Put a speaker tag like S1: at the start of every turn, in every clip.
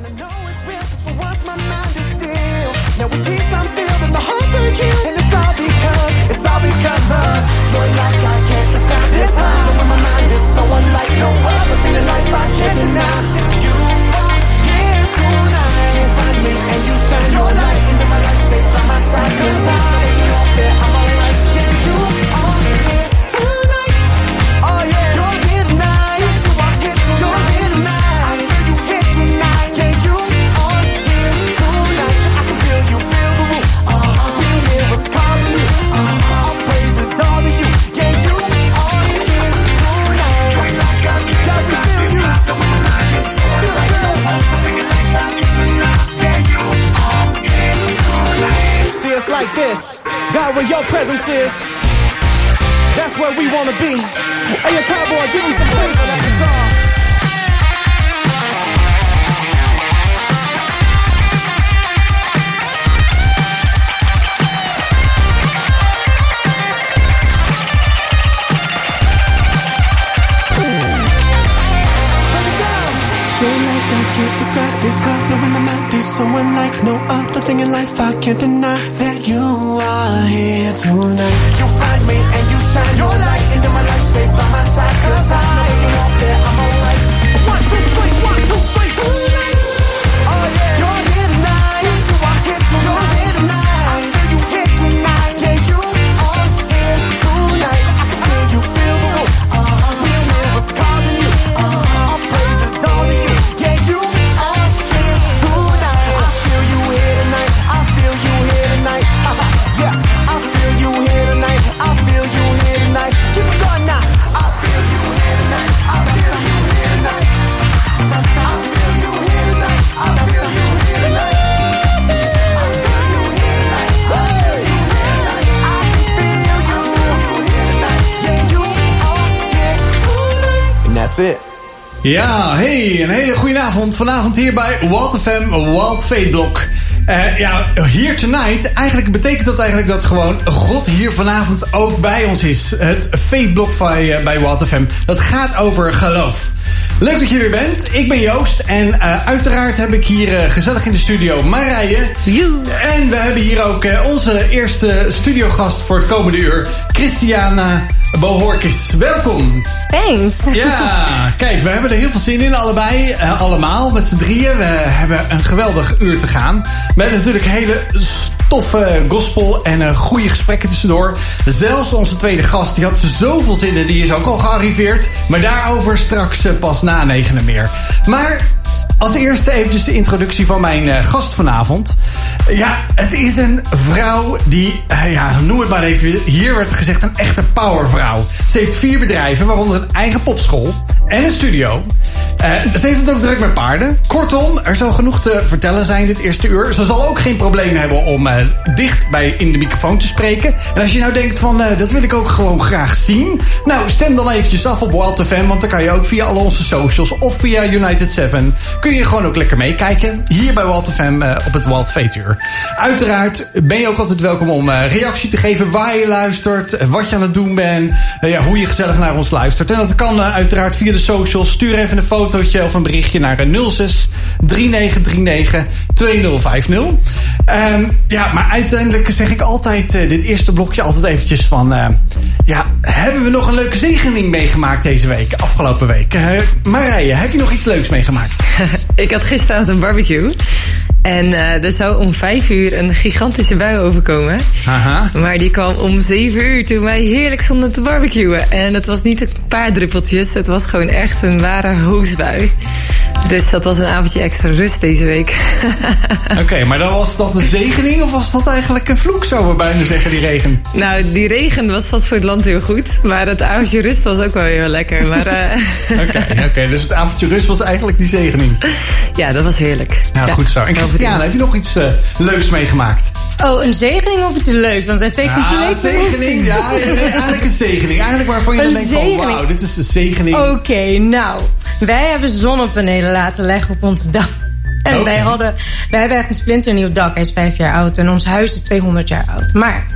S1: And I know it's real, for once my mind is still. Now with peace I'm filled and the heartbreak healed. And it's all because, it's all because of joy like I can't describe this high. But my mind is so unlike no other thing in life I can't deny. You are here tonight. You find me and you shine your light into my life. Stay by my side 'cause I you out there. God, where your presence is. That's where we wanna be. Hey, yo, cowboy, give him some praise on that guitar. This love blowing my mind is so unlike no other thing in life I can't deny that you are here tonight. You find me and you shine your light into my life. Stay by my side
S2: Ja, hey, een hele goede avond. Vanavond hier bij Wild FM, Wild Fate Blok. Eh, ja, hier tonight, eigenlijk betekent dat eigenlijk dat gewoon God hier vanavond ook bij ons is. Het Fate bij, eh, bij Wild FM. Dat gaat over geloof. Leuk dat je er weer bent. Ik ben Joost en eh, uiteraard heb ik hier eh, gezellig in de studio Marije. En we hebben hier ook eh, onze eerste studiogast voor het komende uur, Christiana Bohorkis. Welkom.
S3: Thanks.
S2: Ja, kijk, we hebben er heel veel zin in, allebei. allemaal, met z'n drieën. We hebben een geweldig uur te gaan. Met natuurlijk hele toffe gospel en eh, goede gesprekken tussendoor. Zelfs onze tweede gast, die had zoveel zin in, die is ook al gearriveerd. Maar daarover straks eh, pas na negenen meer. Maar als eerste eventjes de introductie van mijn eh, gast vanavond. Ja, het is een vrouw die, eh, ja, noem het maar even, hier werd gezegd een echte powervrouw. Ze heeft vier bedrijven, waaronder een eigen popschool en een studio. Eh, ze heeft het ook druk met paarden. Kortom, er zal genoeg te vertellen zijn dit eerste uur. Ze zal ook geen probleem hebben om eh, dicht bij in de microfoon te spreken. En als je nou denkt van, eh, dat wil ik ook gewoon graag zien. Nou, stem dan eventjes af op Wild FM, want dan kan je ook via al onze socials of via United 7... kun je gewoon ook lekker meekijken. Hier bij Wild FM eh, op het Wild Uur. Uiteraard ben je ook altijd welkom om reactie te geven waar je luistert, wat je aan het doen bent, ja, hoe je gezellig naar ons luistert. En dat kan uiteraard via de socials. Stuur even een fotootje of een berichtje naar eh, 06 3939 2050. Ehm, ja, maar uiteindelijk zeg ik altijd eh, dit eerste blokje altijd eventjes van... eh, ja, hebben we nog een leuke zegening meegemaakt deze week, afgelopen week? Eh, Marije, heb je nog iets leuks meegemaakt?
S3: Ik had gisteravond een barbecue. En eh, er zou om vijf uur een gigantische bui overkomen.
S2: Aha.
S3: Maar die kwam om zeven uur toen wij heerlijk stonden te barbecuen. En het was niet een paar druppeltjes, het was gewoon echt een ware hoosbui. Dus dat was een avondje extra rust deze week.
S2: Oké, maar dan was dat een zegening of was dat eigenlijk een vloek, zou we bijna zeggen, die regen?
S3: nou, die regen was vast voor het land heel goed. Maar het avondje rust was ook wel heel lekker. Eh,
S2: Oké, oké, dus het avondje rust was eigenlijk die zegening.
S3: ja, dat was heerlijk.
S2: Nou,
S3: Ja,
S2: goed zo. En Christiane,
S3: verdiend.
S2: heb je nog iets eh, leuks meegemaakt?
S4: Oh, een zegening of iets leuks? Want zijn twee
S2: Ja,
S4: complete
S2: zegening. Ja, ja, eigenlijk een zegening. Eigenlijk waarvan je dan
S4: Een
S2: denkt van,
S4: zegening.
S2: wauw, dit is een zegening.
S4: Oké, nou. Wij hebben zonnepanelen laten leggen op ons dak. En wij hadden, wij hebben echt een splinternieuw dak. Hij is vijf jaar oud en ons huis is 200 jaar oud. Maar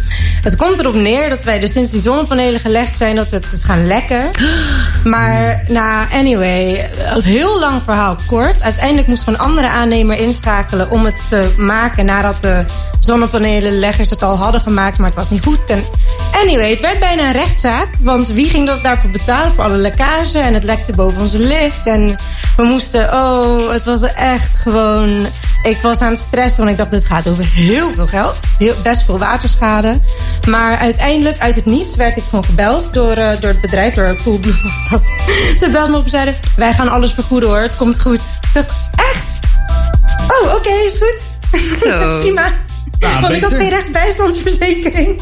S4: het komt erop neer dat wij dus sinds die zonnepanelen gelegd zijn, dat het is gaan lekken. Maar, nou, anyway, een heel lang verhaal kort. Uiteindelijk moest een andere aannemer inschakelen om het te maken nadat de zonnepanelenleggers het al hadden gemaakt, maar het was niet goed. En anyway, het werd bijna een rechtszaak, want wie ging dat daarvoor betalen voor alle lekkage en het lekte boven onze lift en we moesten, oh, het was echt gewoon, ik was aan het stressen, want ik dacht, dit gaat over heel veel geld, heel, best veel waterschade. Maar uiteindelijk, uit het niets, werd ik gewoon gebeld door, eh, door het bedrijf, door Coolblue was dat. Ze belden me op en zeiden, wij gaan alles vergoeden hoor, het komt goed. Ik dacht, echt? Oh, oké, is goed.
S3: Zo.
S4: Prima.
S2: Nou,
S4: Want ik had geen rechtsbijstandsverzekering.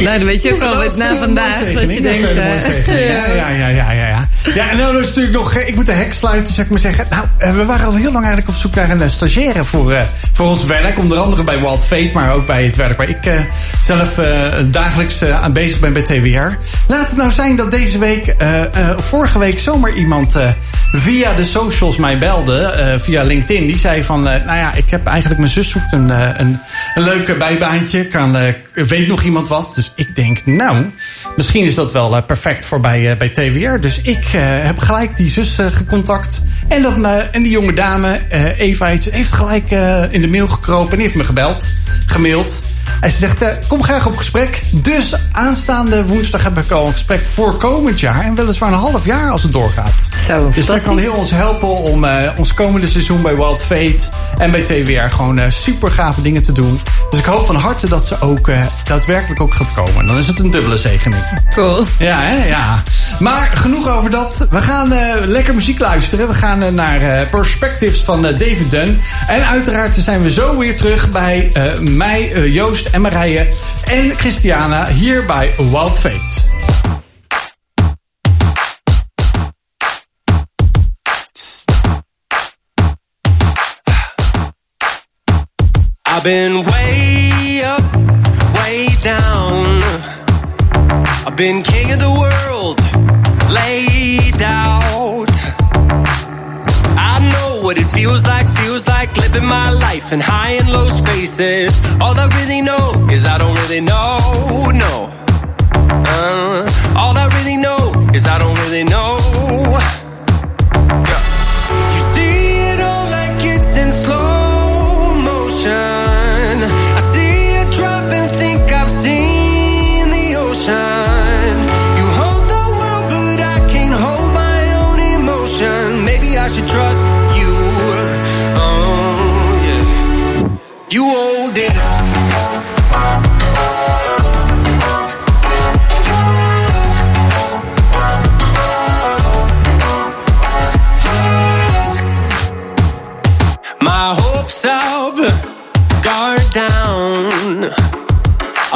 S3: Nou, dan weet je ook wel na vandaag. Dat je denkt,
S2: dat
S3: eh.
S2: Ja, ja, ja, ja, ja, ja. En dan is natuurlijk nog, eh, ik moet de hek sluiten, zou ik maar zeggen. Nou, eh, we waren al heel lang eigenlijk op zoek naar een eh, stagiaire voor, eh, voor ons werk. Onder andere bij Wild Fate, maar ook bij het werk waar ik eh, zelf eh, dagelijks eh, aan bezig ben bij TWR. Laat het nou zijn dat deze week, eh, eh, vorige week zomaar iemand eh, via de socials mij belde, eh, via LinkedIn. Die zei van, eh, nou ja, ik heb eigenlijk, mijn zus zoekt een, eh, een, een leuke bijbaantje. Kan, eh, weet nog iemand wat? Dus ik denk, nou, misschien is dat wel eh, perfect voor bij, eh, bij TWR. Dus ik heb gelijk die zus gecontact. En, dat, en die jonge dame, Eva, heeft gelijk in de mail gekropen en heeft me gebeld, gemaild. En ze zegt, eh, kom graag op gesprek. Dus aanstaande woensdag heb ik al een gesprek voor komend jaar. En weliswaar een half jaar als het doorgaat.
S3: Zo,
S2: Dus dat kan heel ons helpen om eh, ons komende seizoen bij Wild Fate en bij TWR gewoon eh, super gave dingen te doen. Dus ik hoop van harte dat ze ook daadwerkelijk ook gaat komen. Dan is het een dubbele zegening.
S3: Cool.
S2: Ja, hè? Ja. Maar genoeg over dat. We gaan lekker muziek luisteren. We gaan naar Perspectives van David Dunn. En uiteraard zijn we zo weer terug bij mij, eh, Joost en Marije en Christiana hier bij Wild Fate.
S5: I've been way up, way down. I've been king of the world, laid out. What it feels like, feels like living my life in high and low spaces. All I really know is I don't really know, no. Uh, all I really know is I don't really know.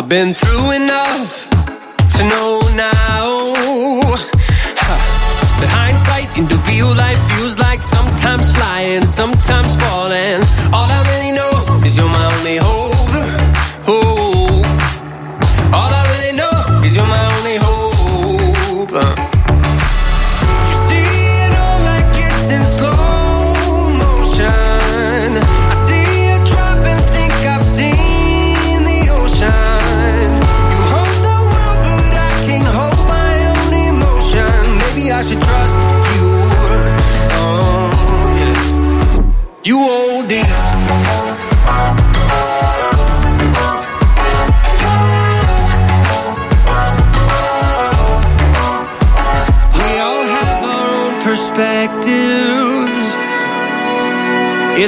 S5: Been through enough to know now. huh, That hindsight into real life feels like sometimes flying, sometimes falling. All I really know is you're my only hope. hope.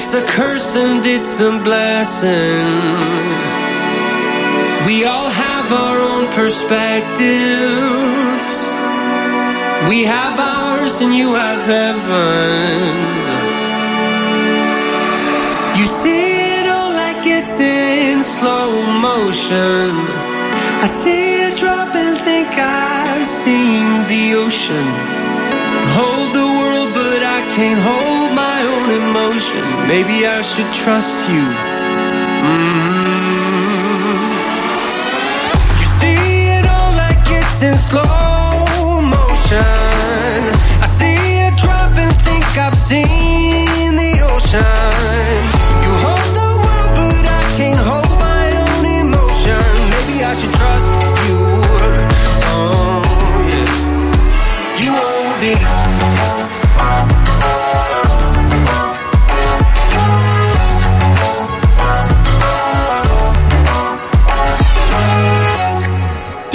S5: It's a curse and it's a blessing. We all have our own perspectives. We have ours and you have heaven's. You see it all like it's in slow motion. I see it drop and think I've seen the ocean. Hold the world, but I can't hold my own emotion. Maybe I should trust you. Mm. You see it all like it's in slow motion. I see it drop and think I've seen the ocean.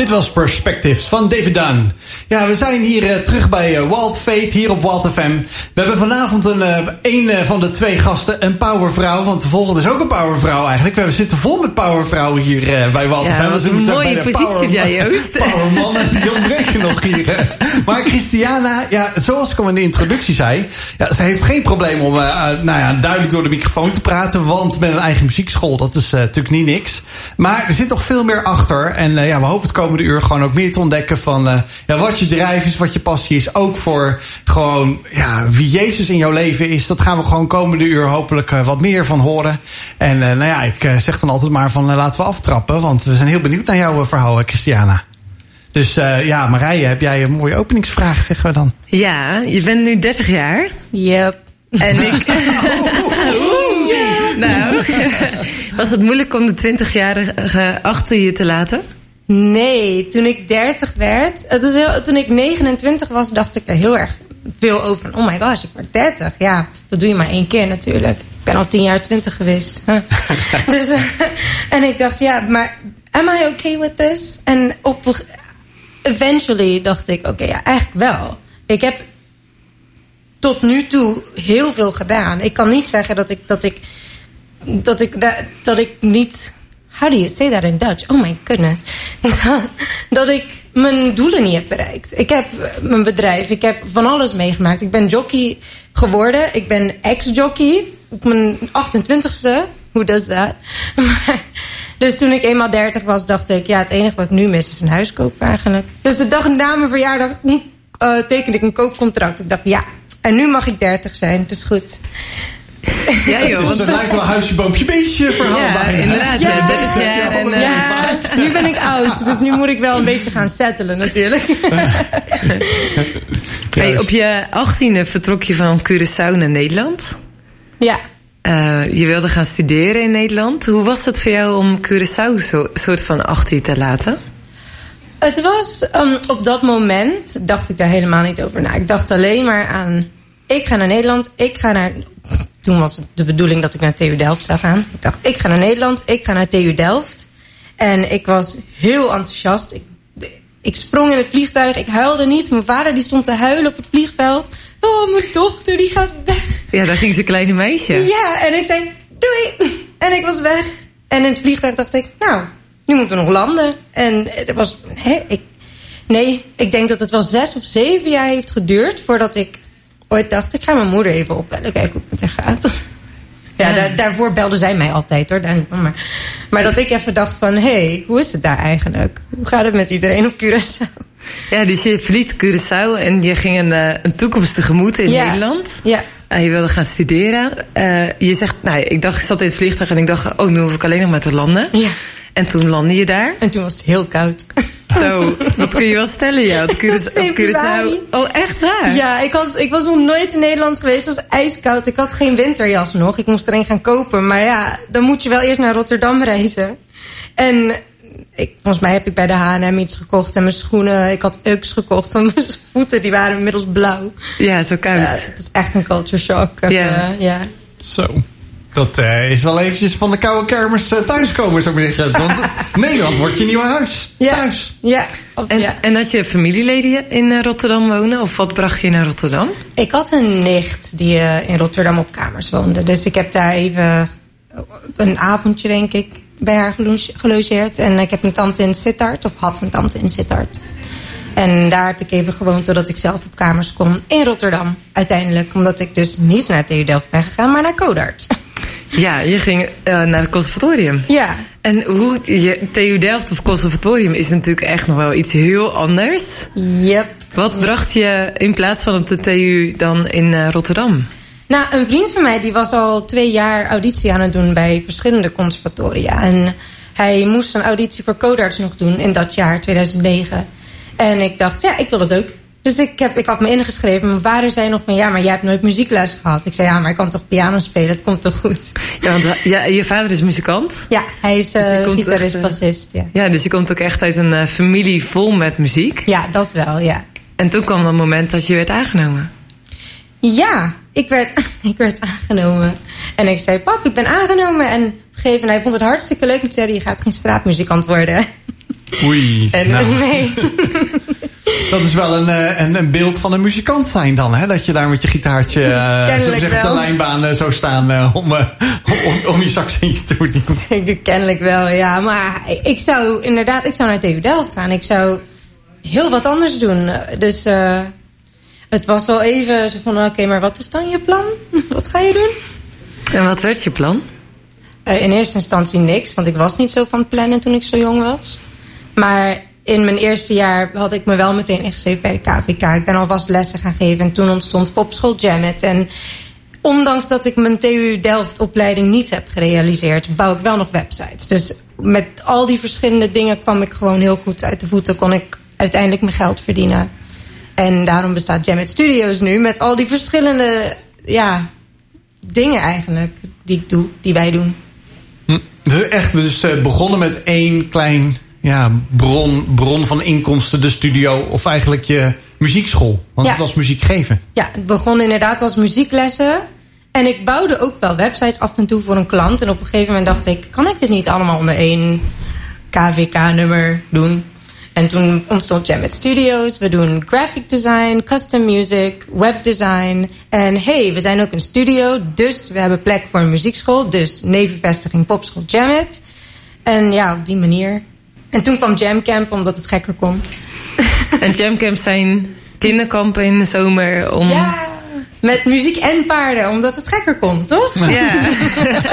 S2: Dit was Perspectives van David Dunn. Ja, we zijn hier uh, terug bij uh, Wild Fate, hier op Wild FM. We hebben vanavond een, uh, een van de twee gasten, een powervrouw. Want de volgende is ook een powervrouw eigenlijk. We zitten vol met powervrouwen hier bij Wild
S3: ja,
S2: FM.
S3: Wat een mooie positie jij, Joost.
S2: Powermannen, die ontbreken nog hier. Maar Christiana, ja, zoals ik al in de introductie zei... Ja, ze heeft geen probleem om nou ja, duidelijk door de microfoon te praten. Want met een eigen muziekschool, dat is natuurlijk niet niks. Maar er zit nog veel meer achter. En ja, we hopen het komende uur gewoon ook meer te ontdekken van uh, ja, wat je drijf is, wat je passie is. Ook voor gewoon ja, wie Jezus in jouw leven is. Dat gaan we gewoon komende uur hopelijk uh, wat meer van horen. En uh, nou ja, ik zeg dan altijd maar van laten we aftrappen. Want we zijn heel benieuwd naar jouw verhaal, Christiana. Dus ja, Marije, heb jij een mooie openingsvraag, zeggen we dan?
S3: Ja, je bent nu 30 jaar.
S4: Yep.
S3: En ik. nou, was het moeilijk om de 20-jarige achter je te laten?
S4: Nee, toen ik 30 werd, het was heel, toen ik 29 was, dacht ik er heel erg veel over. Oh my gosh, ik word 30. Ja, dat doe je maar één keer natuurlijk. Ik ben al 10 jaar 20 geweest. dus, en ik dacht, ja, maar am I okay with this? En op, eventually dacht ik, oké, ja, eigenlijk wel. Ik heb tot nu toe heel veel gedaan. Ik kan niet zeggen dat ik, dat ik, dat ik, dat ik niet how do you say that in Dutch? Oh my goodness. Dat, ik mijn doelen niet heb bereikt. Ik heb mijn bedrijf, ik heb van alles meegemaakt. Ik ben jockey geworden. Ik ben ex-jockey op mijn 28ste. Hoe does that? dus toen ik eenmaal 30 was, dacht ik... ja, het enige wat ik nu mis is een huis kopen eigenlijk. Dus de dag na mijn verjaardag uh, tekende ik een koopcontract. Ik dacht, ja, en nu mag ik 30 zijn. Het is goed.
S2: Ja, joh. Dus dat lijkt wel huisje, boompje, beestje verhaal
S3: ja,
S2: bijna.
S3: inderdaad. Ja, ja, 30 jaar. En, uh,
S4: ja, nu ben ik oud. Dus nu moet ik wel een beetje gaan settelen natuurlijk.
S3: hey, op je 18e vertrok je van Curaçao naar Nederland.
S4: Ja.
S3: Uh, je wilde gaan studeren in Nederland. Hoe was het voor jou om Curaçao zo soort van achter je te laten?
S4: Het was um, op dat moment, dacht ik daar helemaal niet over na. Ik dacht alleen maar aan, ik ga naar Nederland, ik ga naar toen was het de bedoeling dat ik naar TU Delft zou gaan. Ik dacht, ik ga naar Nederland, ik ga naar TU Delft. En ik was heel enthousiast. Ik, ik sprong in het vliegtuig, ik huilde niet. Mijn vader die stond te huilen op het vliegveld. Oh, mijn dochter, die gaat weg.
S3: Ja, daar ging ze kleine meisje.
S4: Ja, en ik zei, doei. En ik was weg. En in het vliegtuig dacht ik, nou, nu moeten we nog landen. En er was, hè, ik, nee, ik denk dat het wel zes of zeven jaar heeft geduurd voordat ik ooit dacht, ik ga mijn moeder even opbellen, kijken hoe het met haar gaat. Ja, daar, daarvoor belde zij mij altijd hoor. Daar niet van, maar, maar dat ik even dacht van, hé, hey, hoe is het daar eigenlijk? Hoe gaat het met iedereen op Curaçao?
S3: Ja, dus je verliet Curaçao en je ging een, eh, een toekomst tegemoet in
S4: ja.
S3: Nederland.
S4: Ja.
S3: En je wilde gaan studeren. Uh, je zegt, nou, ik dacht, ik zat in het vliegtuig en ik dacht, oh, nu hoef ik alleen nog maar te landen.
S4: Ja.
S3: En toen landde je daar.
S4: En toen was het heel koud.
S3: Zo, dat kun je wel stellen, ja. Op Curaçao. Oh, echt waar?
S4: Ja, ik, had, ik was nog nooit in Nederland geweest. Het was ijskoud. Ik had geen winterjas nog. Ik moest er een gaan kopen. Maar ja, dan moet je wel eerst naar Rotterdam reizen. En ik, volgens mij heb ik bij de H&M iets gekocht. En mijn schoenen, ik had Ux gekocht. Want mijn voeten die waren inmiddels blauw.
S3: Ja, zo koud. Ja,
S4: het is echt een culture shock.
S3: Ja.
S4: Uh, ja.
S2: Zo. Dat uh, is wel eventjes van de koude kermis uh, thuiskomen, zou ik maar zeggen. Want Nederland wordt je nieuwe huis.
S4: Ja.
S2: Thuis.
S4: Ja. Of,
S3: en,
S4: ja.
S3: en had je familieleden in uh, Rotterdam wonen? Of wat bracht je naar Rotterdam?
S4: Ik had een nicht die in Rotterdam op kamers woonde. Dus ik heb daar even een avondje, denk ik, bij haar gelogeerd. En ik heb een tante in Sittard, of had een tante in Sittard. En daar heb ik even gewoond totdat ik zelf op kamers kon in Rotterdam. Uiteindelijk, omdat ik dus niet naar TU Delft ben gegaan, maar naar Codarts.
S3: Ja, je ging uh, naar het conservatorium.
S4: Ja.
S3: En hoe, je, TU Delft of conservatorium is natuurlijk echt nog wel iets heel anders.
S4: Yep.
S3: Wat bracht je in plaats van op de TU dan in uh, Rotterdam?
S4: Nou, een vriend van mij die was al twee jaar auditie aan het doen bij verschillende conservatoria. En hij moest een auditie voor Codarts nog doen in dat jaar, 2009. En ik dacht, ja, ik wil dat ook. Dus ik, heb, ik had me ingeschreven. Mijn vader zei nog van, ja, maar jij hebt nooit muziekles gehad. Ik zei, ja, maar ik kan toch piano spelen? Het komt toch goed?
S3: Ja, want ja, je vader is muzikant?
S4: Ja, hij is uh, dus gitarist, bassist, ja.
S3: Ja, dus je komt ook echt uit een uh, familie vol met muziek?
S4: Ja, dat wel, ja.
S3: En toen kwam dat moment dat je werd aangenomen?
S4: Ja, ik werd, ik werd aangenomen. En ik zei, pap, ik ben aangenomen. En op een gegeven moment, hij vond het hartstikke leuk. Ik zei, je gaat geen straatmuzikant worden.
S2: Oei.
S4: En,
S2: nou,
S4: nee.
S2: dat is wel een, eh, een, een beeld van een muzikant zijn dan, hè? Dat je daar met je gitaartje, eh zo zeggen, de lijnbaan eh, zo staan om, om, om, om je sax in je te doen.
S4: Ik Kennelijk wel, ja. Maar ik zou inderdaad, ik zou naar TU Delft gaan. Ik zou heel wat anders doen. Dus eh, het was wel even zo van, oké, maar wat is dan je plan? Wat ga je doen?
S3: En wat werd je plan?
S4: Eh, in eerste instantie niks, want ik was niet zo van plannen toen ik zo jong was. Maar in mijn eerste jaar had ik me wel meteen ingeschreven bij de KVK. Ik ben alvast lessen gaan geven en toen ontstond Popschool Jammet. En ondanks dat ik mijn TU Delft opleiding niet heb gerealiseerd, bouw ik wel nog websites. Dus met al die verschillende dingen kwam ik gewoon heel goed uit de voeten. Kon ik uiteindelijk mijn geld verdienen. En daarom bestaat Jammet Studios nu met al die verschillende ja, dingen eigenlijk die ik doe, die wij doen.
S2: Hm. Dus echt, dus begonnen met één klein ja, bron, bron van inkomsten, de studio of eigenlijk je muziekschool. Want
S4: Ja.
S2: het was muziek geven.
S4: Ja, het begon inderdaad als muzieklessen. En ik bouwde ook wel websites af en toe voor een klant. En op een gegeven moment dacht ik, kan ik dit niet allemaal onder één KVK-nummer doen? En toen ontstond Jammet Studios. We doen graphic design, custom music, webdesign. En hey, we zijn ook een studio. Dus we hebben plek voor een muziekschool. Dus nevenvestiging popschool Jammet. En ja, op die manier. En toen kwam Jamcamp, omdat het gekker kon.
S3: En jamcamps zijn kinderkampen in de zomer om...
S4: Ja, met muziek en paarden, omdat het gekker kon, toch?
S3: Ja.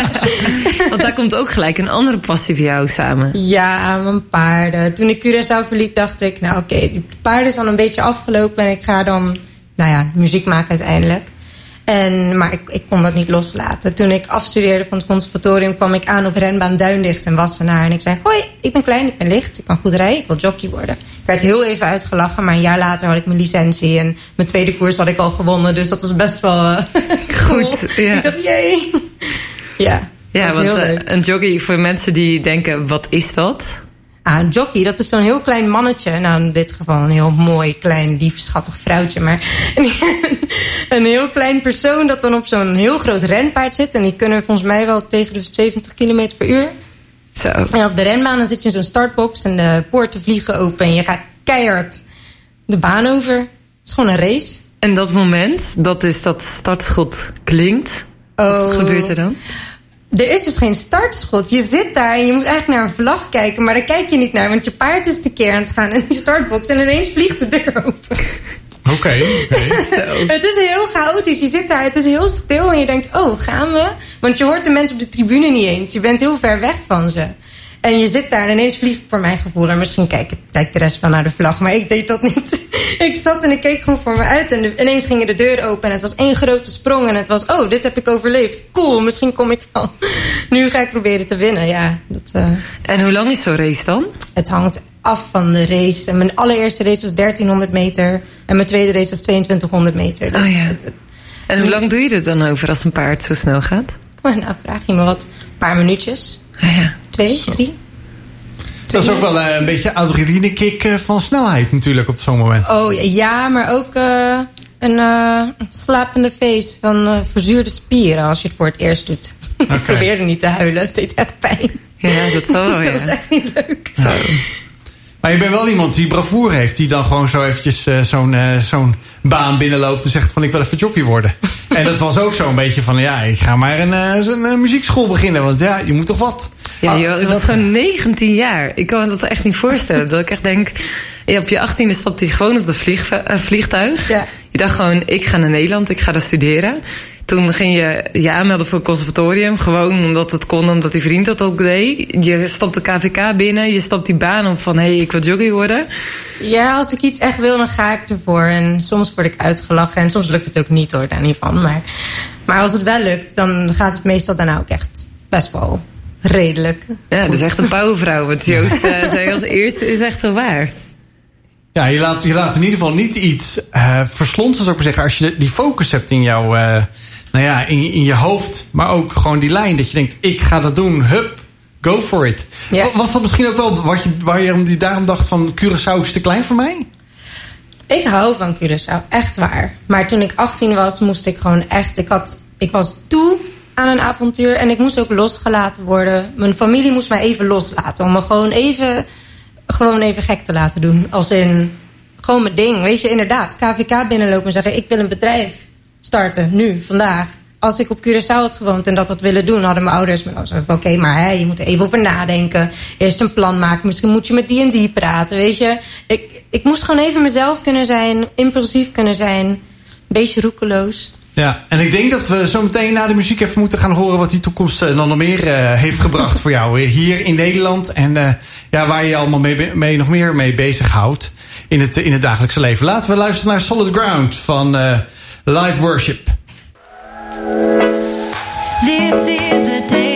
S3: Want daar komt ook gelijk een andere passie voor jou samen.
S4: Ja, mijn paarden. Toen ik Curaçao verliet, dacht ik, nou oké, die paarden al een beetje afgelopen en ik ga dan, nou ja, muziek maken uiteindelijk. En, maar ik, ik kon dat niet loslaten. Toen ik afstudeerde van het conservatorium kwam ik aan op renbaan Duindicht in Wassenaar. En ik zei, hoi, ik ben klein, ik ben licht, ik kan goed rijden, ik wil jockey worden. Ik werd heel even uitgelachen, maar een jaar later had ik mijn licentie. En mijn tweede koers had ik al gewonnen, dus dat was best wel eh,
S3: Goed, ja.
S4: Ik dacht, jee. Ja,
S3: Ja, want eh, een jockey, voor mensen die denken, wat is dat?
S4: Ah, een jockey, dat is zo'n heel klein mannetje. Nou, in dit geval een heel mooi, klein, lief, schattig vrouwtje. Maar een, een heel klein persoon dat dan op zo'n heel groot renpaard zit. En die kunnen volgens mij wel tegen de 70 km per uur.
S3: Zo.
S4: En op de renbaan dan zit je in zo'n startbox en de poorten vliegen open. En je gaat keihard de baan over. Het is gewoon een race.
S3: En dat moment, dat is dat startschot klinkt. Wat
S4: Oh.
S3: gebeurt er dan?
S4: Er is dus geen startschot. Je zit daar en je moet eigenlijk naar een vlag kijken. Maar daar kijk je niet naar, want je paard is tekeer aan het gaan in die startbox. En ineens vliegt de deur open.
S2: Oké.
S3: Zo.
S4: Het is heel chaotisch. Je zit daar, het is heel stil en je denkt, oh, gaan we? Want je hoort de mensen op de tribune niet eens. Je bent heel ver weg van ze. En je zit daar en ineens vliegt voor mijn gevoel. En misschien kijkt kijkt de rest wel naar de vlag, maar ik deed dat niet. ik zat en ik keek gewoon voor me uit. En de- ineens gingen de deuren open en het was één grote sprong. En het was, oh, dit heb ik overleefd. Cool, misschien kom ik wel. nu ga ik proberen te winnen, ja. Dat, eh,
S3: En hoe lang is zo'n race dan?
S4: het hangt af van de race. En mijn allereerste race was 1300 meter. En mijn tweede race was 2200 meter. Dus
S3: Oh ja.
S4: het- het-
S3: En hoe lang doe je er dan over als een paard zo snel gaat?
S4: Nou, vraag je me wat. Een paar minuutjes.
S3: Ah ja.
S4: Twee, drie.
S2: Dat is ook wel eh, een beetje adrenalinekick eh, van snelheid natuurlijk op zo'n moment.
S4: Oh ja, ja, maar ook eh, een uh, slap in de face van eh, verzuurde spieren als je het voor het eerst doet. ik probeerde niet te huilen, het deed echt pijn.
S3: Ja, dat zal wel,
S4: dat was
S3: ja.
S4: echt niet leuk.
S2: Maar je bent wel iemand die bravoure heeft. Die dan gewoon zo eventjes zo'n zo'n baan binnenloopt en zegt van ik wil even jockey worden. en dat was ook zo'n beetje van ja, ik ga maar een, eh, een, eh, muziekschool beginnen. Want ja, je moet toch wat.
S3: Ja,
S2: Ah,
S3: joh, ik was
S2: dat-
S3: gewoon 19 jaar. Ik kan me dat echt niet voorstellen. dat ik echt denk, op je 18e stapte je gewoon op het vlieg, eh, vliegtuig.
S4: Ja.
S3: Je dacht gewoon, ik ga naar Nederland, ik ga daar studeren. Toen ging je je aanmelden voor het conservatorium. Gewoon omdat het kon, omdat die vriend dat ook deed. Je stapt de KVK binnen, je stapt die baan op van... hé, hey, ik wil jockey worden.
S4: Ja, als ik iets echt wil, dan ga ik ervoor. En soms word ik uitgelachen en soms lukt het ook niet hoor, daar niet van. Maar, maar als het wel lukt, dan gaat het meestal daarna ook echt best wel redelijk.
S3: Ja, dat is echt een pauwvrouw. Wat Joost eh, zei als eerste is echt wel waar.
S2: Ja, je laat, je laat in ieder geval niet iets verslond, zou ik maar zeggen. Als je die focus hebt in jouw, eh, nou ja, in, in je hoofd. Maar ook gewoon die lijn dat je denkt, ik ga dat doen. Hup, go for it.
S4: Ja.
S2: Was dat misschien ook wel wat je, waar je daarom dacht van Curaçao is te klein voor mij?
S4: Ik hou van Curaçao, echt waar. Maar toen ik 18 was, moest ik gewoon echt... Ik, had, ik was toe aan een avontuur en ik moest ook losgelaten worden. Mijn familie moest mij even loslaten. Om me gewoon even gewoon even gek te laten doen. Als in, gewoon mijn ding. Weet je, inderdaad, KVK binnenlopen en zeggen... ik wil een bedrijf starten, nu, vandaag. Als ik op Curaçao had gewoond en dat had willen doen... hadden mijn ouders me gezegd... oké, maar je moet er even over nadenken. Eerst een plan maken. Misschien moet je met die en die praten, weet je. Ik, ik moest gewoon even mezelf kunnen zijn. Impulsief kunnen zijn. Een beetje roekeloos.
S2: Ja, en ik denk dat we zo meteen na de muziek even moeten gaan horen wat die toekomst eh, dan nog meer uh, heeft gebracht voor jou hier in Nederland. En ja, waar je allemaal mee, nog meer mee bezighoudt in het, in het dagelijkse leven. Laten we luisteren naar Solid Ground van Live Worship.
S6: This is the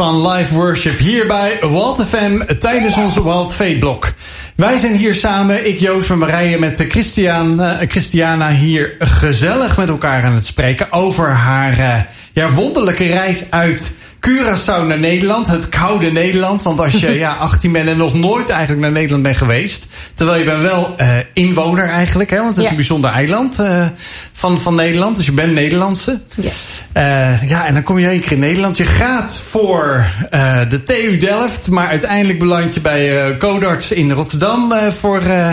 S2: van Live Worship hier bij Walt FM tijdens onze Wild Fate blok. Wij zijn hier samen, ik Joost van Marije met Christian, eh, Christiana hier gezellig met elkaar aan het spreken over haar eh, ja, wonderlijke reis uit Curaçao naar Nederland. Het koude Nederland. Want als je ja, 18 bent en nog nooit eigenlijk naar Nederland bent geweest. Terwijl je bent wel eh, inwoner eigenlijk. Hè, want het is
S4: Ja.
S2: een bijzonder eiland eh, van, van Nederland. Dus je bent Nederlandse.
S4: Yes.
S2: Eh, ja, en dan kom je één keer in Nederland. Je gaat voor eh, de TU Delft. Maar uiteindelijk beland je bij eh Codarts in Rotterdam. eh, voor eh,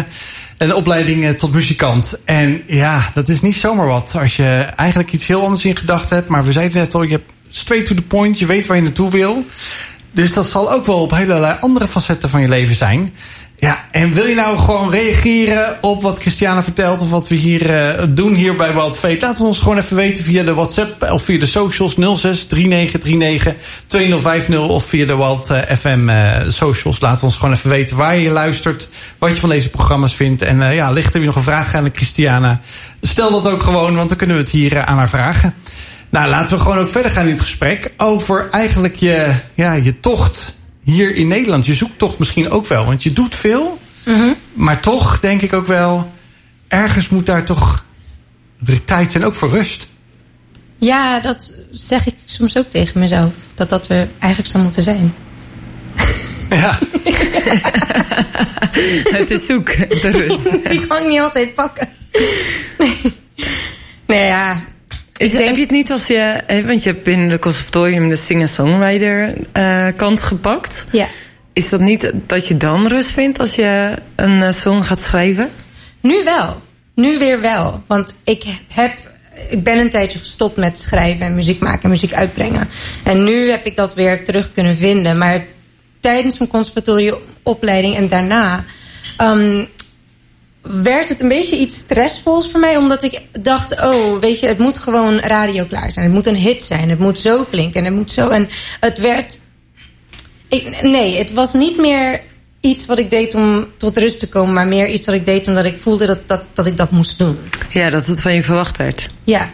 S2: een opleiding tot muzikant. En ja, dat is niet zomaar wat. Als je eigenlijk iets heel anders in gedachten hebt. Maar we zeiden net al, je hebt straight to the point. Je weet waar je naartoe wil. Dus dat zal ook wel op hele andere facetten van je leven zijn. Ja, en wil je nou gewoon reageren op wat Christiane vertelt... of wat we hier uh, doen hier bij Wild Fate? Laat ons gewoon even weten via de WhatsApp of via de socials 06 3939 2050... of via de Wild uh, FM socials. Laat ons gewoon even weten waar je luistert... wat je van deze programma's vindt. En ja, ligt er weer nog een vraag aan Christiana? Stel dat ook gewoon, want dan kunnen we het hier aan haar vragen. Nou, laten we gewoon ook verder gaan in het gesprek... over eigenlijk je, ja, je tocht hier in Nederland. Je zoekt toch misschien ook wel, want je doet veel.
S4: Mhm.
S2: Maar toch denk ik ook wel, ergens moet daar toch tijd zijn, ook voor rust.
S4: Ja, dat zeg ik soms ook tegen mezelf. Dat dat er eigenlijk zou moeten zijn.
S2: Ja.
S3: Het is zoek, de rust.
S4: Die kan ik niet altijd pakken. Nee, nee ja.
S3: Is,
S4: denk-
S3: Heb je het niet als je... Want je hebt binnen de conservatorium de singer-songwriter eh, kant gepakt.
S4: Ja.
S3: Is dat niet dat je dan rust vindt als je een eh, song gaat schrijven?
S4: Nu wel. Nu weer wel. Want ik heb. Ik ben een tijdje gestopt met schrijven en muziek maken en muziek uitbrengen. En nu heb ik dat weer terug kunnen vinden. Maar tijdens mijn conservatoriumopleiding en daarna. ehm, werd het een beetje iets stressvols voor mij. Omdat ik dacht, oh, weet je, het moet gewoon radio klaar zijn. Het moet een hit zijn. Het moet zo klinken. En het moet zo. En het werd ik, nee, het was niet meer iets wat ik deed om tot rust te komen, maar meer iets wat ik deed omdat ik voelde dat, dat, dat ik dat moest doen.
S3: Ja, dat het van je verwacht werd.
S4: Ja.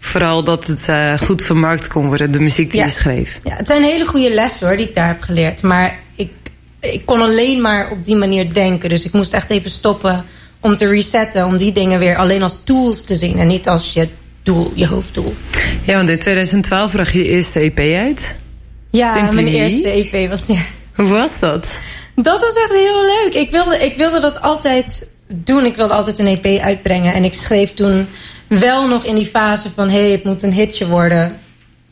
S3: Vooral dat het eh, goed vermarkt kon worden, de muziek die
S4: Ja.
S3: je schreef.
S4: ja, het zijn hele goede lessen hoor, die ik daar heb geleerd. Maar ik, ik kon alleen maar op die manier denken. Dus ik moest echt even stoppen om te resetten. Om die dingen weer alleen als tools te zien en niet als je doel, je hoofddoel.
S3: Ja, want in 2012 bracht je je eerste EP uit.
S4: Ja,
S3: Simply
S4: mijn eerste EP was... Ja.
S3: Hoe was dat?
S4: Dat was echt heel leuk. Ik wilde, ik wilde dat altijd doen. Ik wilde altijd een EP uitbrengen. En ik schreef toen wel nog in die fase van... hé, hey, het moet een hitje worden.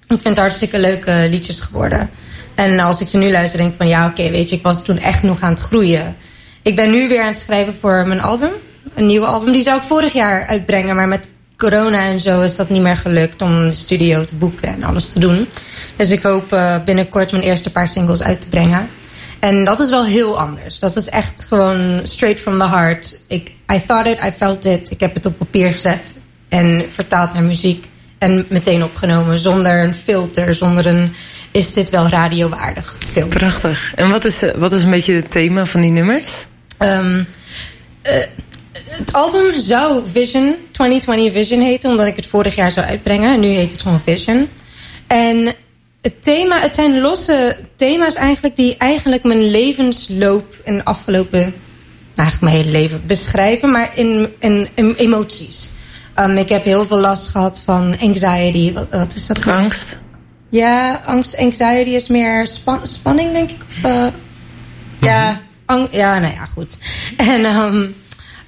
S4: Ik vind het hartstikke leuke liedjes geworden. En als ik ze nu luister, denk ik van... ja, oké, weet je, ik was toen echt nog aan het groeien. Ik ben nu weer aan het schrijven voor mijn album. Een nieuwe album. Die zou ik vorig jaar uitbrengen. Maar met corona en zo is dat niet meer gelukt... om de studio te boeken en alles te doen. Dus ik hoop eh, binnenkort mijn eerste paar singles uit te brengen. En dat is wel heel anders. Dat is echt gewoon straight from the heart. Ik, I thought it, I felt it. Ik heb het op papier gezet en vertaald naar muziek. En meteen opgenomen zonder een filter, zonder een... Is dit wel radiowaardig?
S3: Prachtig. En wat is, eh, wat is een beetje het thema van die nummers?
S4: Ehm, eh, het album zou Vision, 2020 Vision heten, omdat ik het vorig jaar zou uitbrengen. En nu heet het gewoon Vision. En het thema, het zijn losse thema's eigenlijk die eigenlijk mijn levensloop in de afgelopen, nou, eigenlijk mijn hele leven beschrijven, maar in, in, in emoties. Ehm, ik heb heel veel last gehad van anxiety. Wat, wat is dat?
S3: Angst?
S4: Ja, angst, anxiety is meer span- spanning, denk ik. Eh, ja, ja, nou ja, goed. En, ehm,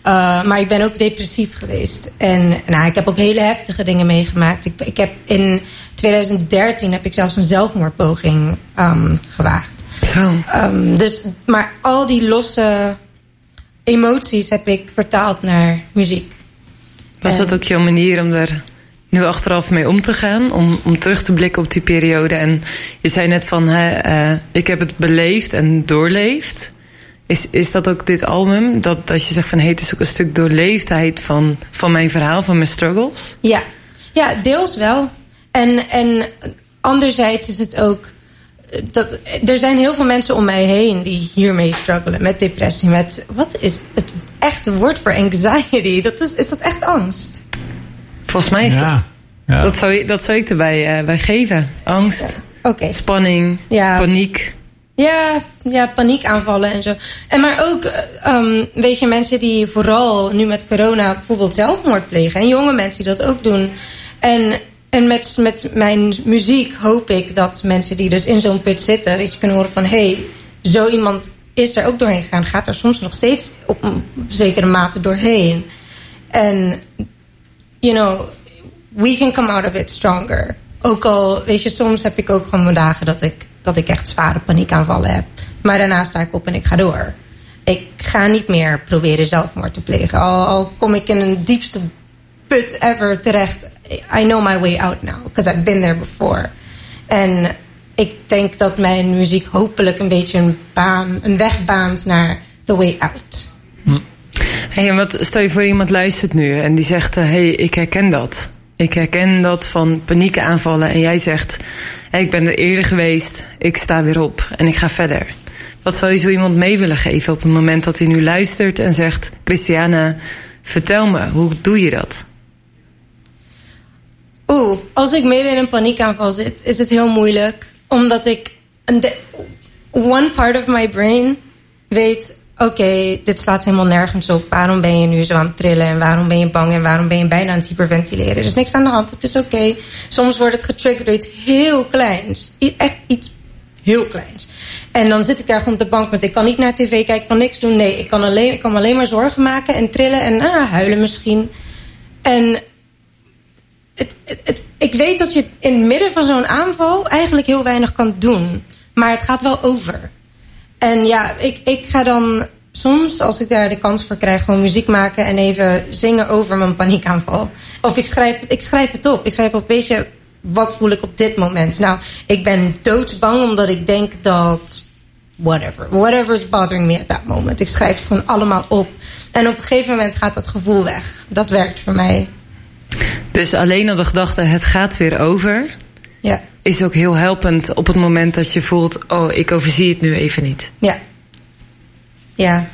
S4: eh, maar ik ben ook depressief geweest. En nou, ik heb ook hele heftige dingen meegemaakt. Ik, ik heb in 2013 heb ik zelfs een zelfmoordpoging ehm, gewaagd. Ehm, dus, maar al die losse emoties heb ik vertaald naar muziek.
S3: Was dat ook jouw manier om er nu achteraf mee om te gaan? Om, om terug te blikken op die periode? En je zei net van, hè, eh, ik heb het beleefd en doorleefd. Is, is dat ook dit album? Dat, dat je zegt van, hey, het is ook een stuk doorleefdheid van, van mijn verhaal, van mijn struggles?
S4: Ja, ja deels wel. En, en anderzijds is het ook. eh, Dat, er zijn heel veel mensen om mij heen die hiermee struggelen. Met depressie. Met, wat is het echte woord voor anxiety? Dat is, is dat echt angst?
S3: Volgens mij is
S2: Ja. ja.
S3: dat, zou, ik- dat zou ik erbij eh, bij geven. Angst,
S4: Oké.
S3: spanning,
S4: Ja.
S3: paniek.
S4: Ja, ja, paniekaanvallen en zo. En maar ook, eh, ehm, weet je, mensen die vooral nu met corona bijvoorbeeld zelfmoord plegen. En jonge mensen die dat ook doen. En, en met, met mijn muziek hoop ik dat mensen die dus in zo'n put zitten... weet je, kunnen horen van... hé, hey, zo iemand is er ook doorheen gegaan. Gaat er soms nog steeds op een zekere mate doorheen. En, you know, we can come out of it stronger. Ook al, weet je, soms heb ik ook gewoon mijn dagen dat ik, dat ik echt zware paniekaanvallen heb. Maar daarna sta ik op en ik ga door. ik ga niet meer proberen zelfmoord te plegen. Al, kom ik in een diepste put ever terecht. I know my way out now, because I've been there before. En ik denk dat mijn muziek hopelijk een beetje een baan, een weg baant naar the way out.
S3: Hey, en wat, stel je voor iemand luistert nu en die zegt: Hé, hey, ik herken dat. Ik herken dat van paniekaanvallen. En jij zegt: Ik ben er eerder geweest, ik sta weer op en ik ga verder. Wat zou je zo iemand mee willen geven op het moment dat hij nu luistert en zegt: Christiana, vertel me, hoe doe je dat?
S4: Oeh, als ik midden in een paniekaanval zit, is het heel moeilijk. Omdat ik. One part of my brain weet. Oké, dit slaat helemaal nergens op. Waarom ben je nu zo aan het trillen? En waarom ben je bang? En waarom ben je bijna aan het hyperventileren? Er is niks aan de hand. Het is oké. Soms wordt het getriggerd door iets heel kleins. Echt iets heel kleins. En dan zit ik daar gewoon op de bank met... ik kan niet naar tv kijken, ik kan niks doen. Nee, ik kan, alleen, ik kan me alleen maar zorgen maken en trillen en ah, huilen misschien. En het, het- ik weet dat je in het midden van zo'n aanval eigenlijk heel weinig kan doen. Maar het gaat wel over. En ja, ik, ik ga dan soms, als ik daar de kans voor krijg, gewoon muziek maken en even zingen over mijn paniekaanval. Of ik schrijf, ik schrijf het op. Ik schrijf op, weet je, wat voel ik op dit moment? Nou, ik ben doodsbang omdat ik denk dat. Whatever. Whatever is bothering me at that moment. Ik schrijf het gewoon allemaal op. En op een gegeven moment gaat dat gevoel weg. Dat werkt voor mij.
S3: Dus alleen al de gedachte: het gaat weer over.
S4: Ja.
S3: Is ook heel helpend op het moment dat je voelt: oh, ik overzie het nu even niet.
S4: Ja. Ja.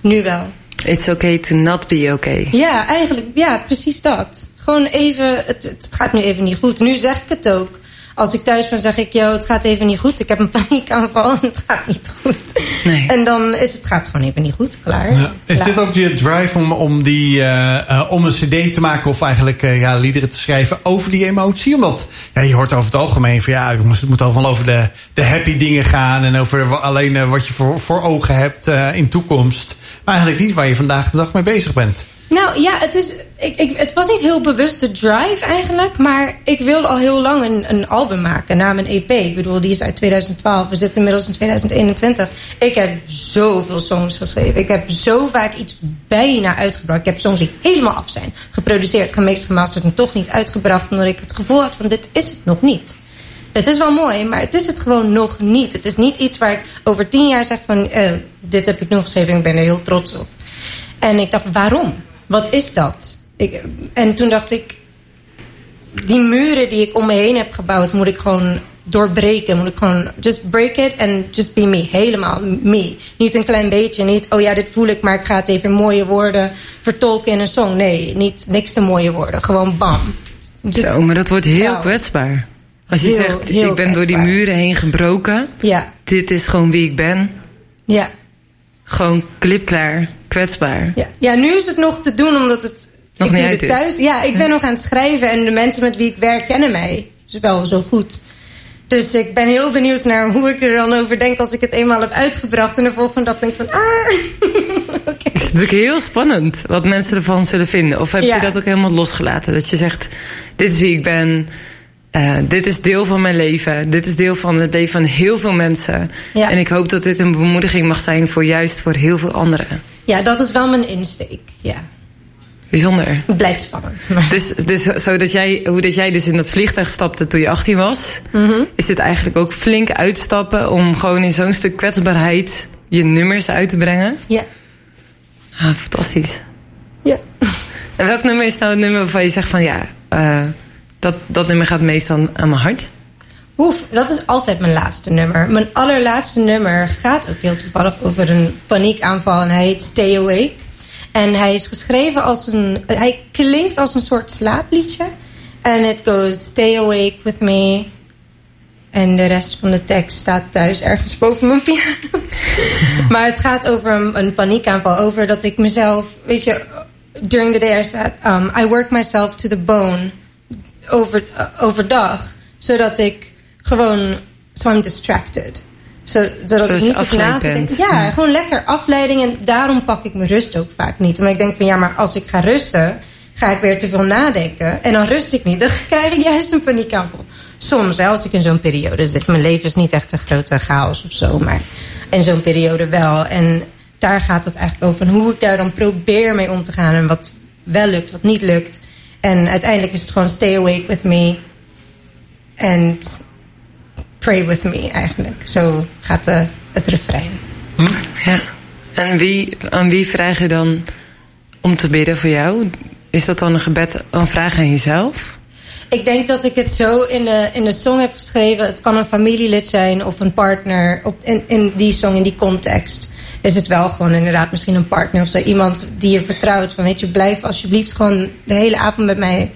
S4: Nu wel.
S3: It's okay to not be okay.
S4: Ja, eigenlijk, ja, precies dat. Gewoon even, het, het gaat nu even niet goed. Nu zeg ik het ook. Als ik thuis ben, zeg ik, yo, het gaat even niet goed. Ik heb een paniekaanval en het gaat niet goed.
S3: Nee.
S4: En dan is het gaat gewoon even niet goed, klaar.
S2: Ja. Is
S4: Klaar.
S2: dit ook je drive om, om, die, eh, eh, om een cd te maken of eigenlijk eh, ja, liederen te schrijven over die emotie? Omdat ja, je hoort over het algemeen van ja, het moet allemaal over de, de happy dingen gaan en over alleen wat je voor, voor ogen hebt eh, in toekomst. Maar eigenlijk niet waar je vandaag de dag mee bezig bent.
S4: Nou ja, het, is, ik, ik, het was niet heel bewust de drive eigenlijk. Maar ik wilde al heel lang een, een album maken na mijn EP. Ik bedoel, die is uit 2012. We zitten inmiddels in 2021. Ik heb zoveel songs geschreven. Ik heb zo vaak iets bijna uitgebracht. Ik heb songs die helemaal af zijn. Geproduceerd, gemixt, gemasterd en toch niet uitgebracht. Omdat ik het gevoel had van dit is het nog niet. Het is wel mooi, maar het is het gewoon nog niet. Het is niet iets waar ik over tien jaar zeg van... eh, dit heb ik nog geschreven en ik ben er heel trots op. En ik dacht, waarom? Wat is dat? Ik, en toen dacht ik, die muren die ik om me heen heb gebouwd, moet ik gewoon doorbreken. Moet ik gewoon, just break it and just be me. Helemaal me. Niet een klein beetje, niet, oh ja, dit voel ik, maar ik ga het even in mooie woorden vertolken in een song. Nee, niet, niks te mooie woorden. Gewoon bam. Just-
S3: Zo, maar dat wordt heel kwetsbaar. Als je
S4: Heel,
S3: zegt,
S4: heel
S3: ik ben door die muren heen gebroken.
S4: Ja,
S3: Dit is gewoon wie ik ben.
S4: ja.
S3: Gewoon klipklaar, kwetsbaar.
S4: Ja. ja, nu is het nog te doen omdat het.
S3: Nog
S4: ik
S3: niet uit
S4: het
S3: is.
S4: thuis. Ja, ik ben nog aan het schrijven en de mensen met wie ik werk kennen mij. Dus wel zo goed. Dus ik ben heel benieuwd naar hoe ik er dan over denk als ik het eenmaal heb uitgebracht. En de volgende dag denk ik van, ah, oké.
S3: Het is natuurlijk heel spannend wat mensen ervan zullen vinden. Of heb
S4: Ja.
S3: je dat ook helemaal losgelaten? Dat je zegt, dit is wie ik ben. Eh, dit is deel van mijn leven. Dit is deel van het leven van heel veel mensen.
S4: Ja.
S3: En ik hoop dat dit een bemoediging mag zijn voor juist voor heel veel anderen.
S4: Ja, dat is wel mijn insteek. Ja,
S3: Bijzonder.
S4: het blijft spannend. Maar...
S3: Dus, dus zodat jij, hoe dat jij dus in dat vliegtuig stapte toen je 18 was,
S4: Mhm.
S3: is dit eigenlijk ook flink uitstappen om gewoon in zo'n stuk kwetsbaarheid je nummers uit te brengen.
S4: Ja,
S3: Ah, fantastisch.
S4: ja.
S3: En welk nummer is nou het nummer waarvan je zegt van ja, eh, dat, dat nummer gaat meestal aan mijn hart?
S4: Oef, dat is altijd mijn laatste nummer. Mijn allerlaatste nummer gaat ook heel toevallig over een paniekaanval en hij heet Stay Awake. En hij is geschreven als een. Hij klinkt als een soort slaapliedje. En it goes Stay awake with me. En de rest van de tekst staat thuis ergens boven mijn piano. maar het gaat over een, paniekaanval. Over dat ik mezelf. Weet je, during the day I said, um, I work myself to the bone over, overdag. Zodat ik gewoon. So I'm distracted. Zo, zodat ik niet hoef
S3: afgeleid
S4: na te denken.
S3: bent.
S4: Ja, gewoon lekker afleiding. En daarom pak ik mijn rust ook vaak niet. Omdat ik denk van ja, maar als ik ga rusten, ga ik weer te veel nadenken. En dan rust ik niet. Dan krijg ik juist een paniekaanval. Soms, hè, als ik in zo'n periode zit. Mijn leven is niet echt een grote chaos of zo. Maar in zo'n periode wel. En daar gaat het eigenlijk over. Hoe ik daar dan probeer mee om te gaan. En wat wel lukt, wat niet lukt. En uiteindelijk is het gewoon stay awake with me. And pray with me eigenlijk. Zo gaat de, het refrein.
S3: Ja. En wie, aan wie vraag je dan om te bidden voor jou? Is dat dan een gebed, een vraag aan jezelf?
S4: Ik denk dat ik het zo in de, in de song heb geschreven. Het kan een familielid zijn of een partner. Op, in, in die song, in die context. Is het wel gewoon inderdaad misschien een partner of zo. Iemand die je vertrouwt. Van weet je, blijf alsjeblieft gewoon de hele avond met mij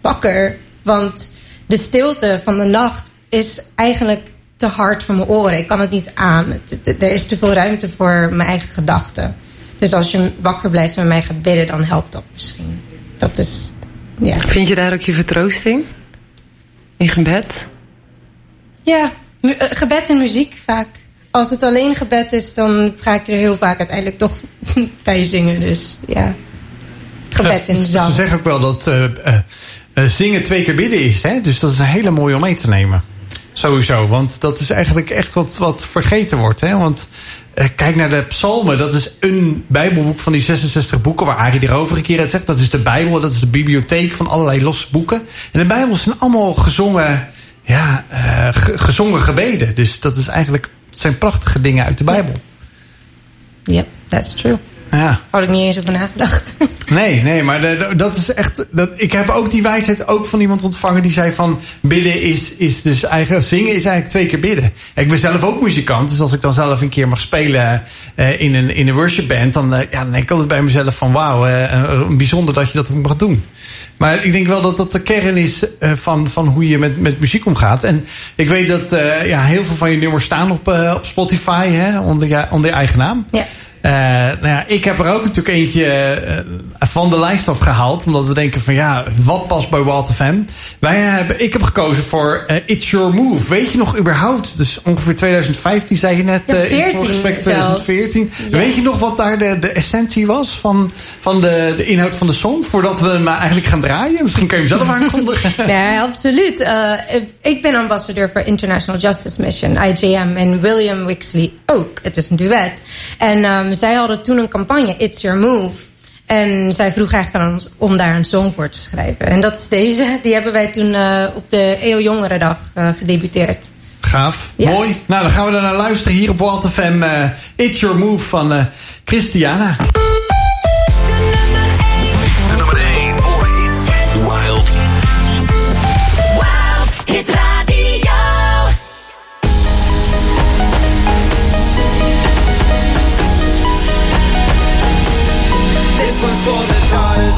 S4: wakker. Want de stilte van de nacht is eigenlijk te hard voor mijn oren. Ik kan het niet aan. Het- er is te veel ruimte voor mijn eigen gedachten. Dus als je wakker blijft en met mij gaat bidden, dan helpt dat misschien. Dat is, ja.
S3: Vind je daar ook je vertroosting? In gebed?
S4: Ja, eh, gebed en muziek vaak. Als het alleen gebed is, dan ga ik er heel vaak uiteindelijk toch bij zingen. Dus ja, gebed en
S2: Ze- Ze
S4: zang.
S2: zeggen ook wel dat eh, eh, eh, zingen twee keer bidden is. Hè? Dus dat is een hele mooie om mee te nemen. Sowieso. Want dat is eigenlijk echt wat, wat vergeten wordt. Hè? Want kijk naar de psalmen. Dat is een bijbelboek van die 66 boeken... waar Arie erover een keer het zegt. Dat is de bijbel. Dat is de bibliotheek van allerlei losse boeken. En de bijbel zijn allemaal gezongen... Ja, ge- gezongen gebeden. Dus dat is eigenlijk... Zijn prachtige dingen uit de bijbel.
S4: Yep, that's true.
S2: Ja.
S4: Had ik niet eens over nagedacht.
S2: Nee, nee, maar de- dat is echt. Dat, ik heb ook die wijsheid ook van iemand ontvangen die zei van bidden is, is dus eigenlijk zingen is eigenlijk twee keer bidden. Ik ben zelf ook muzikant, dus als ik dan zelf een keer mag spelen eh, in een in een worship band, dan, eh, ja, dan denk ik altijd bij mezelf van wauw, eh, bijzonder dat je dat ook mag doen. Maar ik denk wel dat dat de kern is van, van hoe je met, met muziek omgaat. En ik weet dat ja, heel veel van je nummers staan op, op Spotify hè, onder, je, onder je eigen naam.
S4: Ja.
S2: Eh, nou ja, ik heb er ook natuurlijk eentje eh, van de lijst afgehaald. Omdat we denken van ja, wat past bij Wild FM? Wij hebben, ik heb gekozen voor eh, It's Your Move. Weet je nog überhaupt? Dus ongeveer 2015 zei je net in het
S4: 14
S2: voorgesprek
S4: zelfs.
S2: 2014.
S4: Ja.
S2: Weet je nog wat daar de, de essentie was van, van de, de inhoud van de song? Voordat we hem eigenlijk gaan draaien. Misschien kan je hem zelf aankondigen.
S4: Nee, absoluut. Ik ben ambassadeur voor International Justice Mission, IJM, en William Wixley ook. Het is een duet. En ehm, zij hadden toen een campagne, It's Your Move. En zij vroeg eigenlijk aan ons om daar een song voor te schrijven. En dat is deze. Die hebben wij toen eh, op de EO Jongerendag eh gedebuteerd.
S2: Gaaf,
S4: Ja.
S2: mooi. Nou, dan gaan we er naar luisteren hier op Wild FM. eh, It's Your Move van Christiana.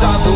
S7: passado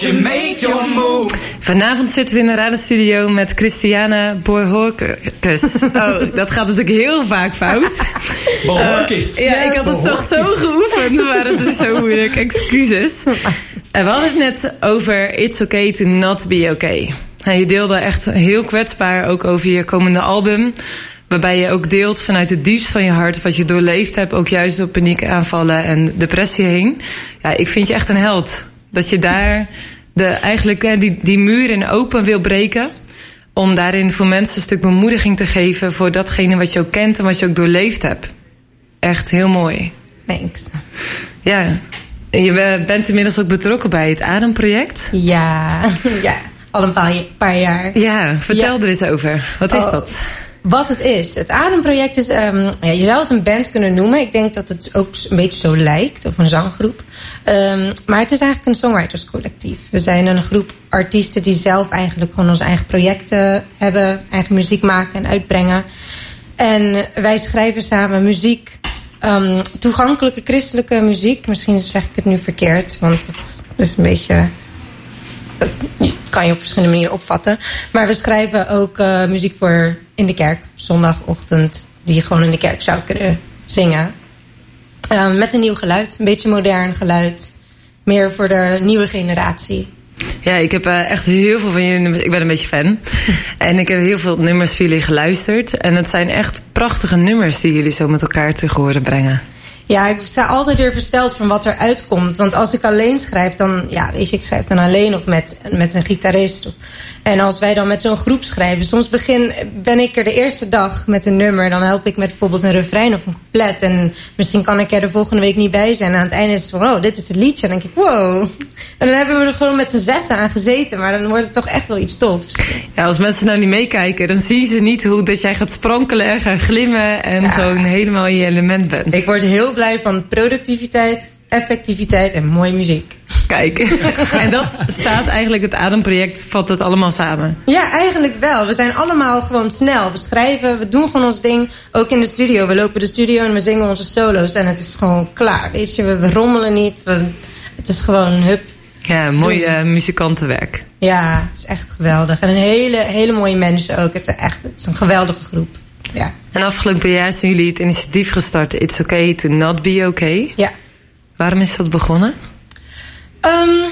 S7: You make your move?
S3: Vanavond zitten we in de radiostudio met Christiana Borhorkes. Oh, dat gaat natuurlijk heel vaak fout.
S2: Behoorkis.
S3: Ja, ik had het toch zo geoefend, maar het is zo moeilijk. Excuses. En we hadden het net over It's Okay to Not Be Okay. En je deelde echt heel kwetsbaar ook over je komende album. Waarbij je ook deelt vanuit het diepst van je hart wat je doorleefd hebt. Ook juist door paniekaanvallen en depressie heen. Ja, ik vind je echt een held. Dat je daar de, eigenlijk hè, die, die muur in open wil breken. Om daarin voor mensen een stuk bemoediging te geven. Voor datgene wat je ook kent en wat je ook doorleefd hebt. Echt heel mooi.
S4: Thanks.
S3: Ja. Je eh, bent inmiddels ook betrokken bij het Ademproject.
S4: Ja, ja. Al een paar, paar jaar.
S3: Ja, vertel
S4: Ja.
S3: er eens over. Wat is
S4: Oh.
S3: dat?
S4: Wat het is. Het Ademproject is, ehm, ja, je zou het een band kunnen noemen. Ik denk dat het ook een beetje zo lijkt, of een zanggroep. Ehm, maar het is eigenlijk een songwriterscollectief. We zijn een groep artiesten die zelf eigenlijk gewoon onze eigen projecten hebben, eigen muziek maken en uitbrengen. En wij schrijven samen muziek, ehm, toegankelijke christelijke muziek. Misschien zeg ik het nu verkeerd, want het, is een beetje dat kan je op verschillende manieren opvatten. Maar we schrijven ook eh, muziek voor in de kerk, zondagochtend, die je gewoon in de kerk zou kunnen zingen. Eh, met een nieuw geluid, een beetje modern geluid. Meer voor de nieuwe generatie.
S3: Ja, ik heb eh, echt heel veel van jullie nummers. Ik ben een beetje fan. en ik heb heel veel nummers van jullie geluisterd. En het zijn echt prachtige nummers die jullie zo met elkaar te horen brengen.
S4: Ja, ik sta altijd weer versteld van wat er uitkomt. Want als ik alleen schrijf, dan, ja, weet je, ik schrijf dan alleen of met, met een gitarist. En als wij dan met zo'n groep schrijven, soms begin, ben ik er de eerste dag met een nummer. Dan help ik met bijvoorbeeld een refrein of een couplet. En misschien kan ik er de volgende week niet bij zijn. En aan het einde is het van, oh, dit is het liedje. En dan denk ik, wow. En dan hebben we er gewoon met z'n zessen aan gezeten. Maar dan wordt het toch echt wel iets tofs.
S3: Ja, als mensen nou niet meekijken, dan zien ze niet hoe dat jij gaat sprankelen en gaan glimmen. En
S4: Ja.
S3: gewoon helemaal in je element bent.
S4: Ik word heel blij van productiviteit, effectiviteit en mooie muziek.
S3: Kijk. en dat staat eigenlijk, het Ademproject vat het allemaal samen.
S4: Ja, eigenlijk wel. We zijn allemaal gewoon snel. We schrijven, we doen gewoon ons ding. Ook in de studio. We lopen de studio en we zingen onze solo's. En het is gewoon klaar. Weet je, we, we rommelen niet. We, het is gewoon hup.
S3: Ja, mooi eh, muzikantenwerk.
S4: Ja, het is echt geweldig. En een hele, hele mooie mensen ook. Het is echt het is een geweldige groep. Ja.
S3: En afgelopen jaar zijn jullie het initiatief gestart. It's okay to not be okay.
S4: Ja.
S3: Waarom is dat begonnen?
S4: Ehm,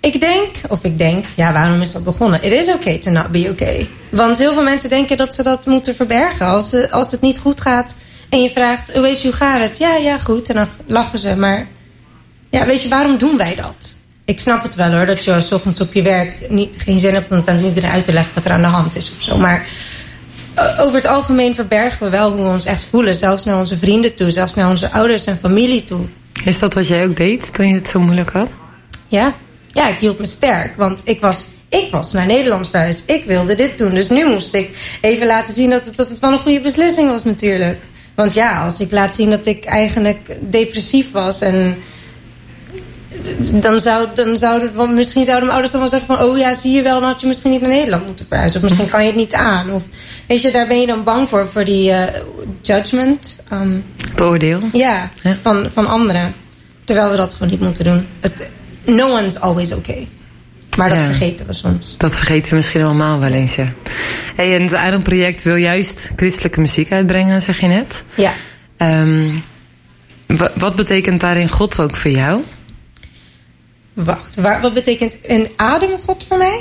S4: ik denk, of ik denk, ja, waarom is dat begonnen? It is okay to not be okay. Want heel veel mensen denken dat ze dat moeten verbergen. Als, ze, als het niet goed gaat en je vraagt, hoe weet je, hoe gaat het? Ja, ja, goed. En dan lachen ze. Maar ja, weet je, waarom doen wij dat? Ik snap het wel hoor, dat je 's ochtends op je werk niet, geen zin hebt om het aan iedereen uit te leggen wat er aan de hand is of zo. Maar eh, over het algemeen verbergen we wel hoe we ons echt voelen. Zelfs naar onze vrienden toe, zelfs naar onze ouders en familie toe.
S3: Is dat wat jij ook deed toen je het zo moeilijk had?
S4: Ja, ja, ik hield me sterk. Want ik was, ik was naar Nederland verhuisd. Ik wilde dit doen. Dus nu moest ik even laten zien dat het, dat het wel een goede beslissing was natuurlijk. Want ja, als ik laat zien dat ik eigenlijk depressief was en... Dan, zou, dan zouden, want misschien zouden mijn ouders dan wel zeggen van... oh ja, zie je wel, dan had je misschien niet naar Nederland moeten verhuizen. Of misschien kan je het niet aan. Of weet je, daar ben je dan bang voor, voor die eh, judgment. ehm,
S3: Het oordeel?
S4: ja. Van, van anderen. Terwijl we dat gewoon niet moeten doen. Het, no one's always okay. Maar dat
S3: Ja.
S4: vergeten we soms.
S3: Dat vergeten we misschien allemaal wel eens, ja. Hey, en het Ademproject wil juist christelijke muziek uitbrengen, zeg je net.
S4: Ja.
S3: Ehm, wa- wat betekent daarin God ook voor jou?
S4: Wacht, waar, wat betekent een ademgod voor mij?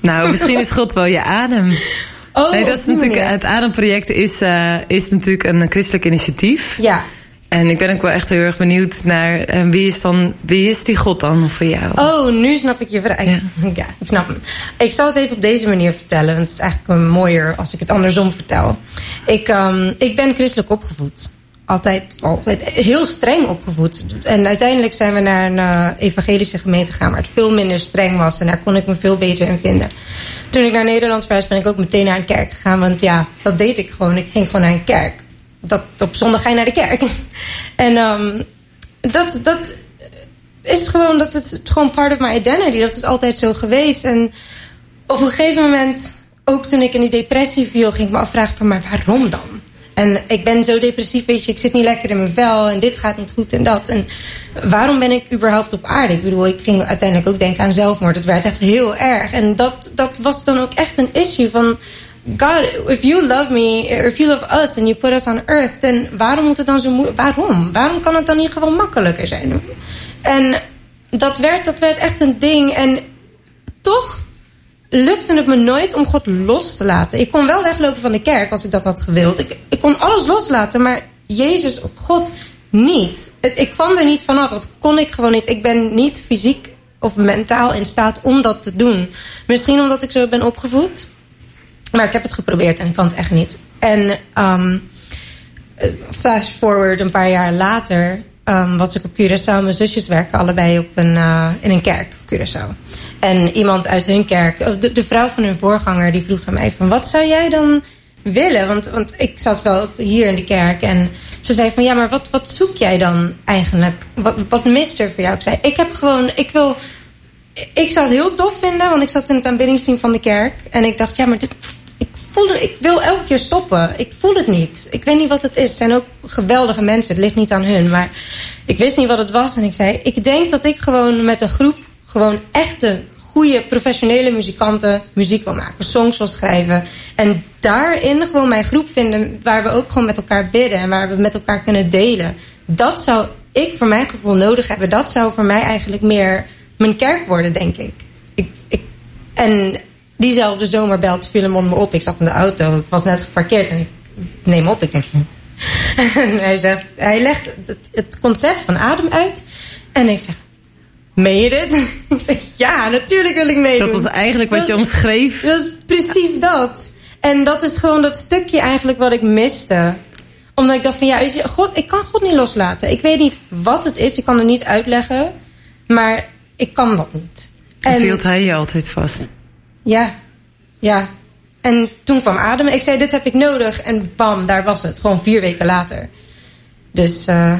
S3: Nou, misschien is God wel je adem.
S4: Oh,
S3: nee, dat is natuurlijk,
S4: manier.
S3: het Ademproject is, eh, is natuurlijk een christelijk initiatief.
S4: Ja.
S3: En ik ben ook wel echt heel erg benieuwd naar eh, wie is dan, wie is die God dan voor jou?
S4: Oh, nu snap ik je vraag.
S3: Ja.
S4: Ja. ik snap hem. Ik zal het even op deze manier vertellen. Want het is eigenlijk mooier als ik het andersom vertel. Ik, ehm, ik ben christelijk opgevoed. Altijd al heel streng opgevoed. En uiteindelijk zijn we naar een eh, evangelische gemeente gegaan... waar het veel minder streng was. En daar kon ik me veel beter in vinden. Toen ik naar Nederland verhuisde ben ik ook meteen naar een kerk gegaan. Want ja, dat deed ik gewoon. Ik ging gewoon naar een kerk. Dat, op zondag ga je naar de kerk. en ehm, dat, dat is gewoon, dat is gewoon part of my identity. Dat is altijd zo geweest. En op een gegeven moment, ook toen ik in die depressie viel, ging ik me afvragen van, maar waarom dan? En ik ben zo depressief, weet je, ik zit niet lekker in mijn vel en dit gaat niet goed en dat. En waarom ben ik überhaupt op aarde? Ik bedoel, ik ging uiteindelijk ook denken aan zelfmoord. Het werd echt heel erg. En dat, dat was dan ook echt een issue van... God, if you love me, if you love us and you put us on earth... dan waarom moet het dan zo moeilijk... Waarom? Waarom kan het dan niet gewoon makkelijker zijn? En dat werd, dat werd echt een ding. En toch lukte het me nooit om God los te laten. Ik kon wel weglopen van de kerk als ik dat had gewild. Ik, ik kon alles loslaten, maar Jezus God niet. Ik kwam er niet vanaf. Dat kon ik gewoon niet. Ik ben niet fysiek of mentaal in staat om dat te doen. Misschien omdat ik zo ben opgevoed. Maar ik heb het geprobeerd en ik kan het echt niet. En um, flash forward een paar jaar later um, was ik op Curaçao. Mijn zusjes werken allebei op een, uh, in een kerk op Curaçao. En iemand uit hun kerk, de, de vrouw van hun voorganger, die vroeg aan mij van... wat zou jij dan willen? Want, want ik zat wel hier in de kerk en ze zei van... ja, maar wat, wat zoek jij dan eigenlijk? Wat, wat mist er voor jou? Ik zei, ik heb gewoon, ik wil... Ik zou het heel tof vinden, want ik zat in het aanbiddingsteam van de kerk. En ik dacht, ja, maar dit, ik, voel, ik wil elke keer stoppen. Ik voel het niet. Ik weet niet wat het is. Het zijn ook geweldige mensen. Het ligt niet aan hun. Maar ik wist niet wat het was. En ik zei, ik denk dat ik gewoon met een groep gewoon echte, goede, professionele muzikanten muziek wil maken. Songs wil schrijven. En daarin gewoon mijn groep vinden waar we ook gewoon met elkaar bidden. En waar we met elkaar kunnen delen. Dat zou ik voor mijn gevoel nodig hebben. Dat zou voor mij eigenlijk meer mijn kerk worden, denk ik. ik, ik en diezelfde zomer belt Filemon me op. Ik zat in de auto. Ik was net geparkeerd en ik neem op. Ik denk... En hij zegt... Hij legt het, het concept van adem uit. En ik zeg... Meen je dit? Ik zeg, ja, natuurlijk wil ik meedoen.
S3: Dat was eigenlijk wat je omschreef.
S4: Dat is precies dat. En dat is gewoon dat stukje eigenlijk wat ik miste. Omdat ik dacht van, ja, weet je, God, ik kan God niet loslaten. Ik weet niet wat het is, ik kan het niet uitleggen. Maar ik kan dat niet.
S3: En hield hij je altijd vast.
S4: Ja, ja. En toen kwam ademen. Ik zei, dit heb ik nodig. En bam, daar was het. Gewoon vier weken later. Dus, eh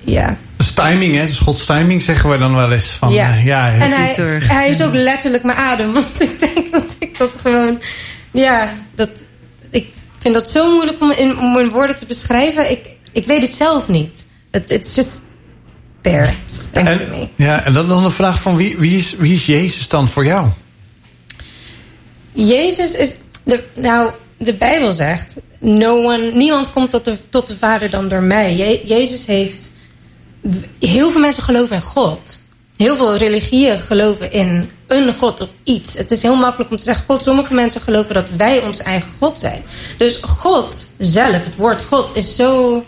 S4: ja.
S2: Timing, hè? Dus Gods timing zeggen we dan wel eens. Van,
S4: ja.
S2: eh, ja
S4: en hij,
S2: is er.
S4: hij is ook letterlijk mijn adem. Want ik denk dat ik dat gewoon... Ja, dat, ik vind dat zo moeilijk om in, om in woorden te beschrijven. Ik, ik weet het zelf niet. Het it's just there.
S2: En, ja, en dan, dan de vraag van wie, wie, is, wie is Jezus dan voor jou?
S4: Jezus is... De, nou, de Bijbel zegt... No one, niemand komt tot de, tot de Vader dan door mij. Je- Jezus heeft... Heel veel mensen geloven in God. Heel veel religieën geloven in een God of iets. Het is heel makkelijk om te zeggen... God, sommige mensen geloven dat wij ons eigen God zijn. Dus God zelf, het woord God, is zo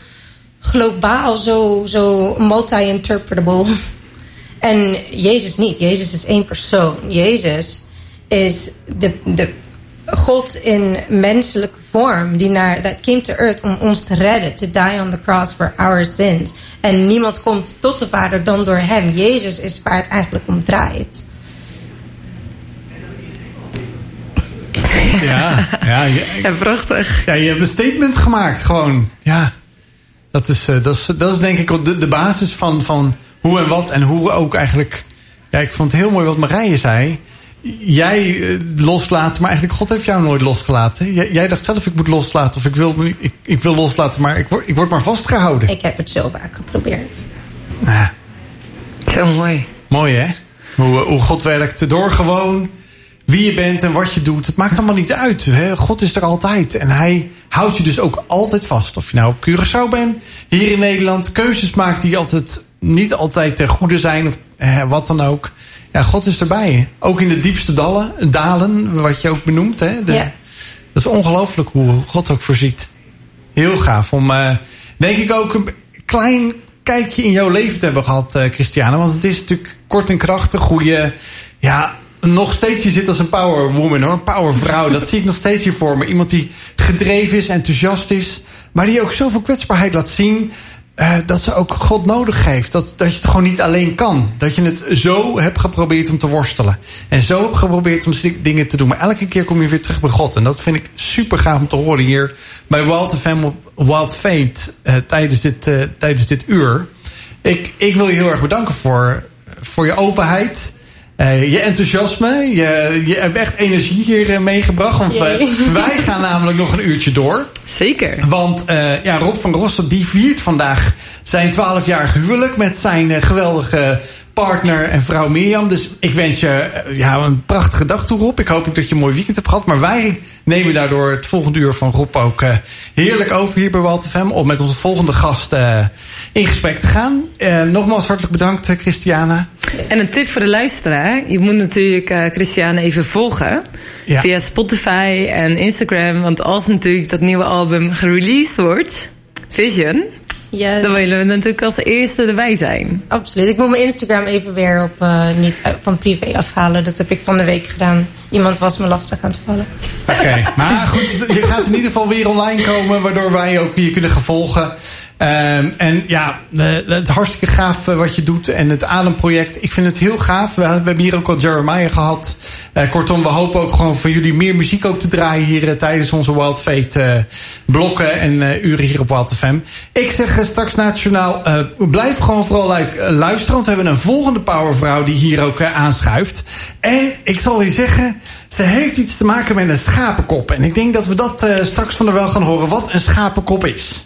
S4: globaal, zo, zo multi-interpretable. En Jezus niet. Jezus is één persoon. Jezus is de, de God in menselijke vorm die naar that came to earth om ons te redden, to die on the cross for our sins. En niemand komt tot de Vader dan door hem. Jezus is waar het eigenlijk om draait.
S2: Ja, ja, ja,
S3: Ja, prachtig.
S2: ja, je hebt een statement gemaakt. Gewoon, ja. Dat is, eh, dat is, dat is denk ik de, de basis van, van hoe en wat. En hoe we ook eigenlijk... Ja, ik vond het heel mooi wat Marije zei. Jij eh, loslaten, maar eigenlijk God heeft jou nooit losgelaten. Jij, jij dacht zelf, ik moet loslaten. Of ik wil, ik, ik wil loslaten, maar ik word, ik word maar vastgehouden.
S4: Ik heb het zo vaak geprobeerd.
S2: Ja.
S3: Zo mooi.
S2: Mooi hè? Hoe, hoe God werkt door gewoon wie je bent en wat je doet. Het maakt allemaal niet uit. Hè? God is er altijd. En hij houdt je dus ook altijd vast. Of je nou op Curaçao bent, hier in Nederland. Keuzes maakt die altijd niet altijd ten goede zijn. Of eh, wat dan ook. Ja, God is erbij. Ook in de diepste dalen, dalen wat je ook benoemt. Hè? De-
S4: Ja.
S2: Dat is ongelooflijk hoe God ook voorziet. Heel gaaf om, eh, denk ik, ook een klein kijkje in jouw leven te hebben gehad, eh, Christiane. Want het is natuurlijk kort en krachtig hoe je, ja, nog steeds je zit als een power woman hoor. Een power vrouw. dat zie ik nog steeds hier voor me. Iemand die gedreven is, enthousiast is. Maar die ook zoveel kwetsbaarheid laat zien. Eh, dat ze ook God nodig heeft. Dat, dat je het gewoon niet alleen kan. Dat je het zo hebt geprobeerd om te worstelen. En zo hebt geprobeerd om dingen te doen. Maar elke keer kom je weer terug bij God. En dat vind ik super gaaf om te horen hier bij Wild op Wild Fate eh, tijdens, dit, eh, tijdens dit uur. Ik, ik wil je heel erg bedanken voor, voor je openheid. Eh, je enthousiasme. Je, je hebt echt energie hier eh, meegebracht. Want wij,
S4: Jee.
S2: wij gaan namelijk nog een uurtje door.
S3: Zeker.
S2: Want eh, ja, Rob van Rossen die viert vandaag zijn 12-jarig huwelijk met zijn eh, geweldige partner en vrouw Mirjam. Dus ik wens je eh, ja, een prachtige dag toe, Rob. Ik hoop ook dat je een mooi weekend hebt gehad. Maar wij nemen daardoor het volgende uur van Rob ook eh, heerlijk over hier bij Walt FM. Om met onze volgende gast eh, in gesprek te gaan. Nogmaals hartelijk bedankt, Christiana.
S3: En een tip voor de luisteraar. Je moet natuurlijk Christiane even volgen.
S2: Ja.
S3: Via Spotify en Instagram. Want als natuurlijk dat nieuwe album gereleased wordt, Vision,
S4: Ja,
S3: dan willen we natuurlijk als eerste erbij zijn.
S4: absoluut. Ik moet mijn Instagram even weer op, eh, niet uit- van privé afhalen. Dat heb ik van de week gedaan. Iemand was me lastig aan het vallen.
S2: Oké, maar goed, je gaat in ieder geval weer online komen, waardoor wij ook je kunnen gaan volgen. Ehm, en ja, het hartstikke gaaf eh, wat je doet. En het Ademproject, ik vind het heel gaaf. We, hebben hier ook al Jeremiah gehad. Eh, kortom, we hopen ook gewoon van jullie meer muziek ook te draaien hier eh, tijdens onze Wild Fate eh, blokken en uren hier op Wild FM. Ik zeg straks na het journaal, eh, blijf gewoon vooral lu- luisteren. Want we hebben een volgende powervrouw die hier ook aanschuift. En ik zal je zeggen, ze heeft iets te maken met een schapenkop. En ik denk dat we dat straks van haar wel gaan horen wat een schapenkop is.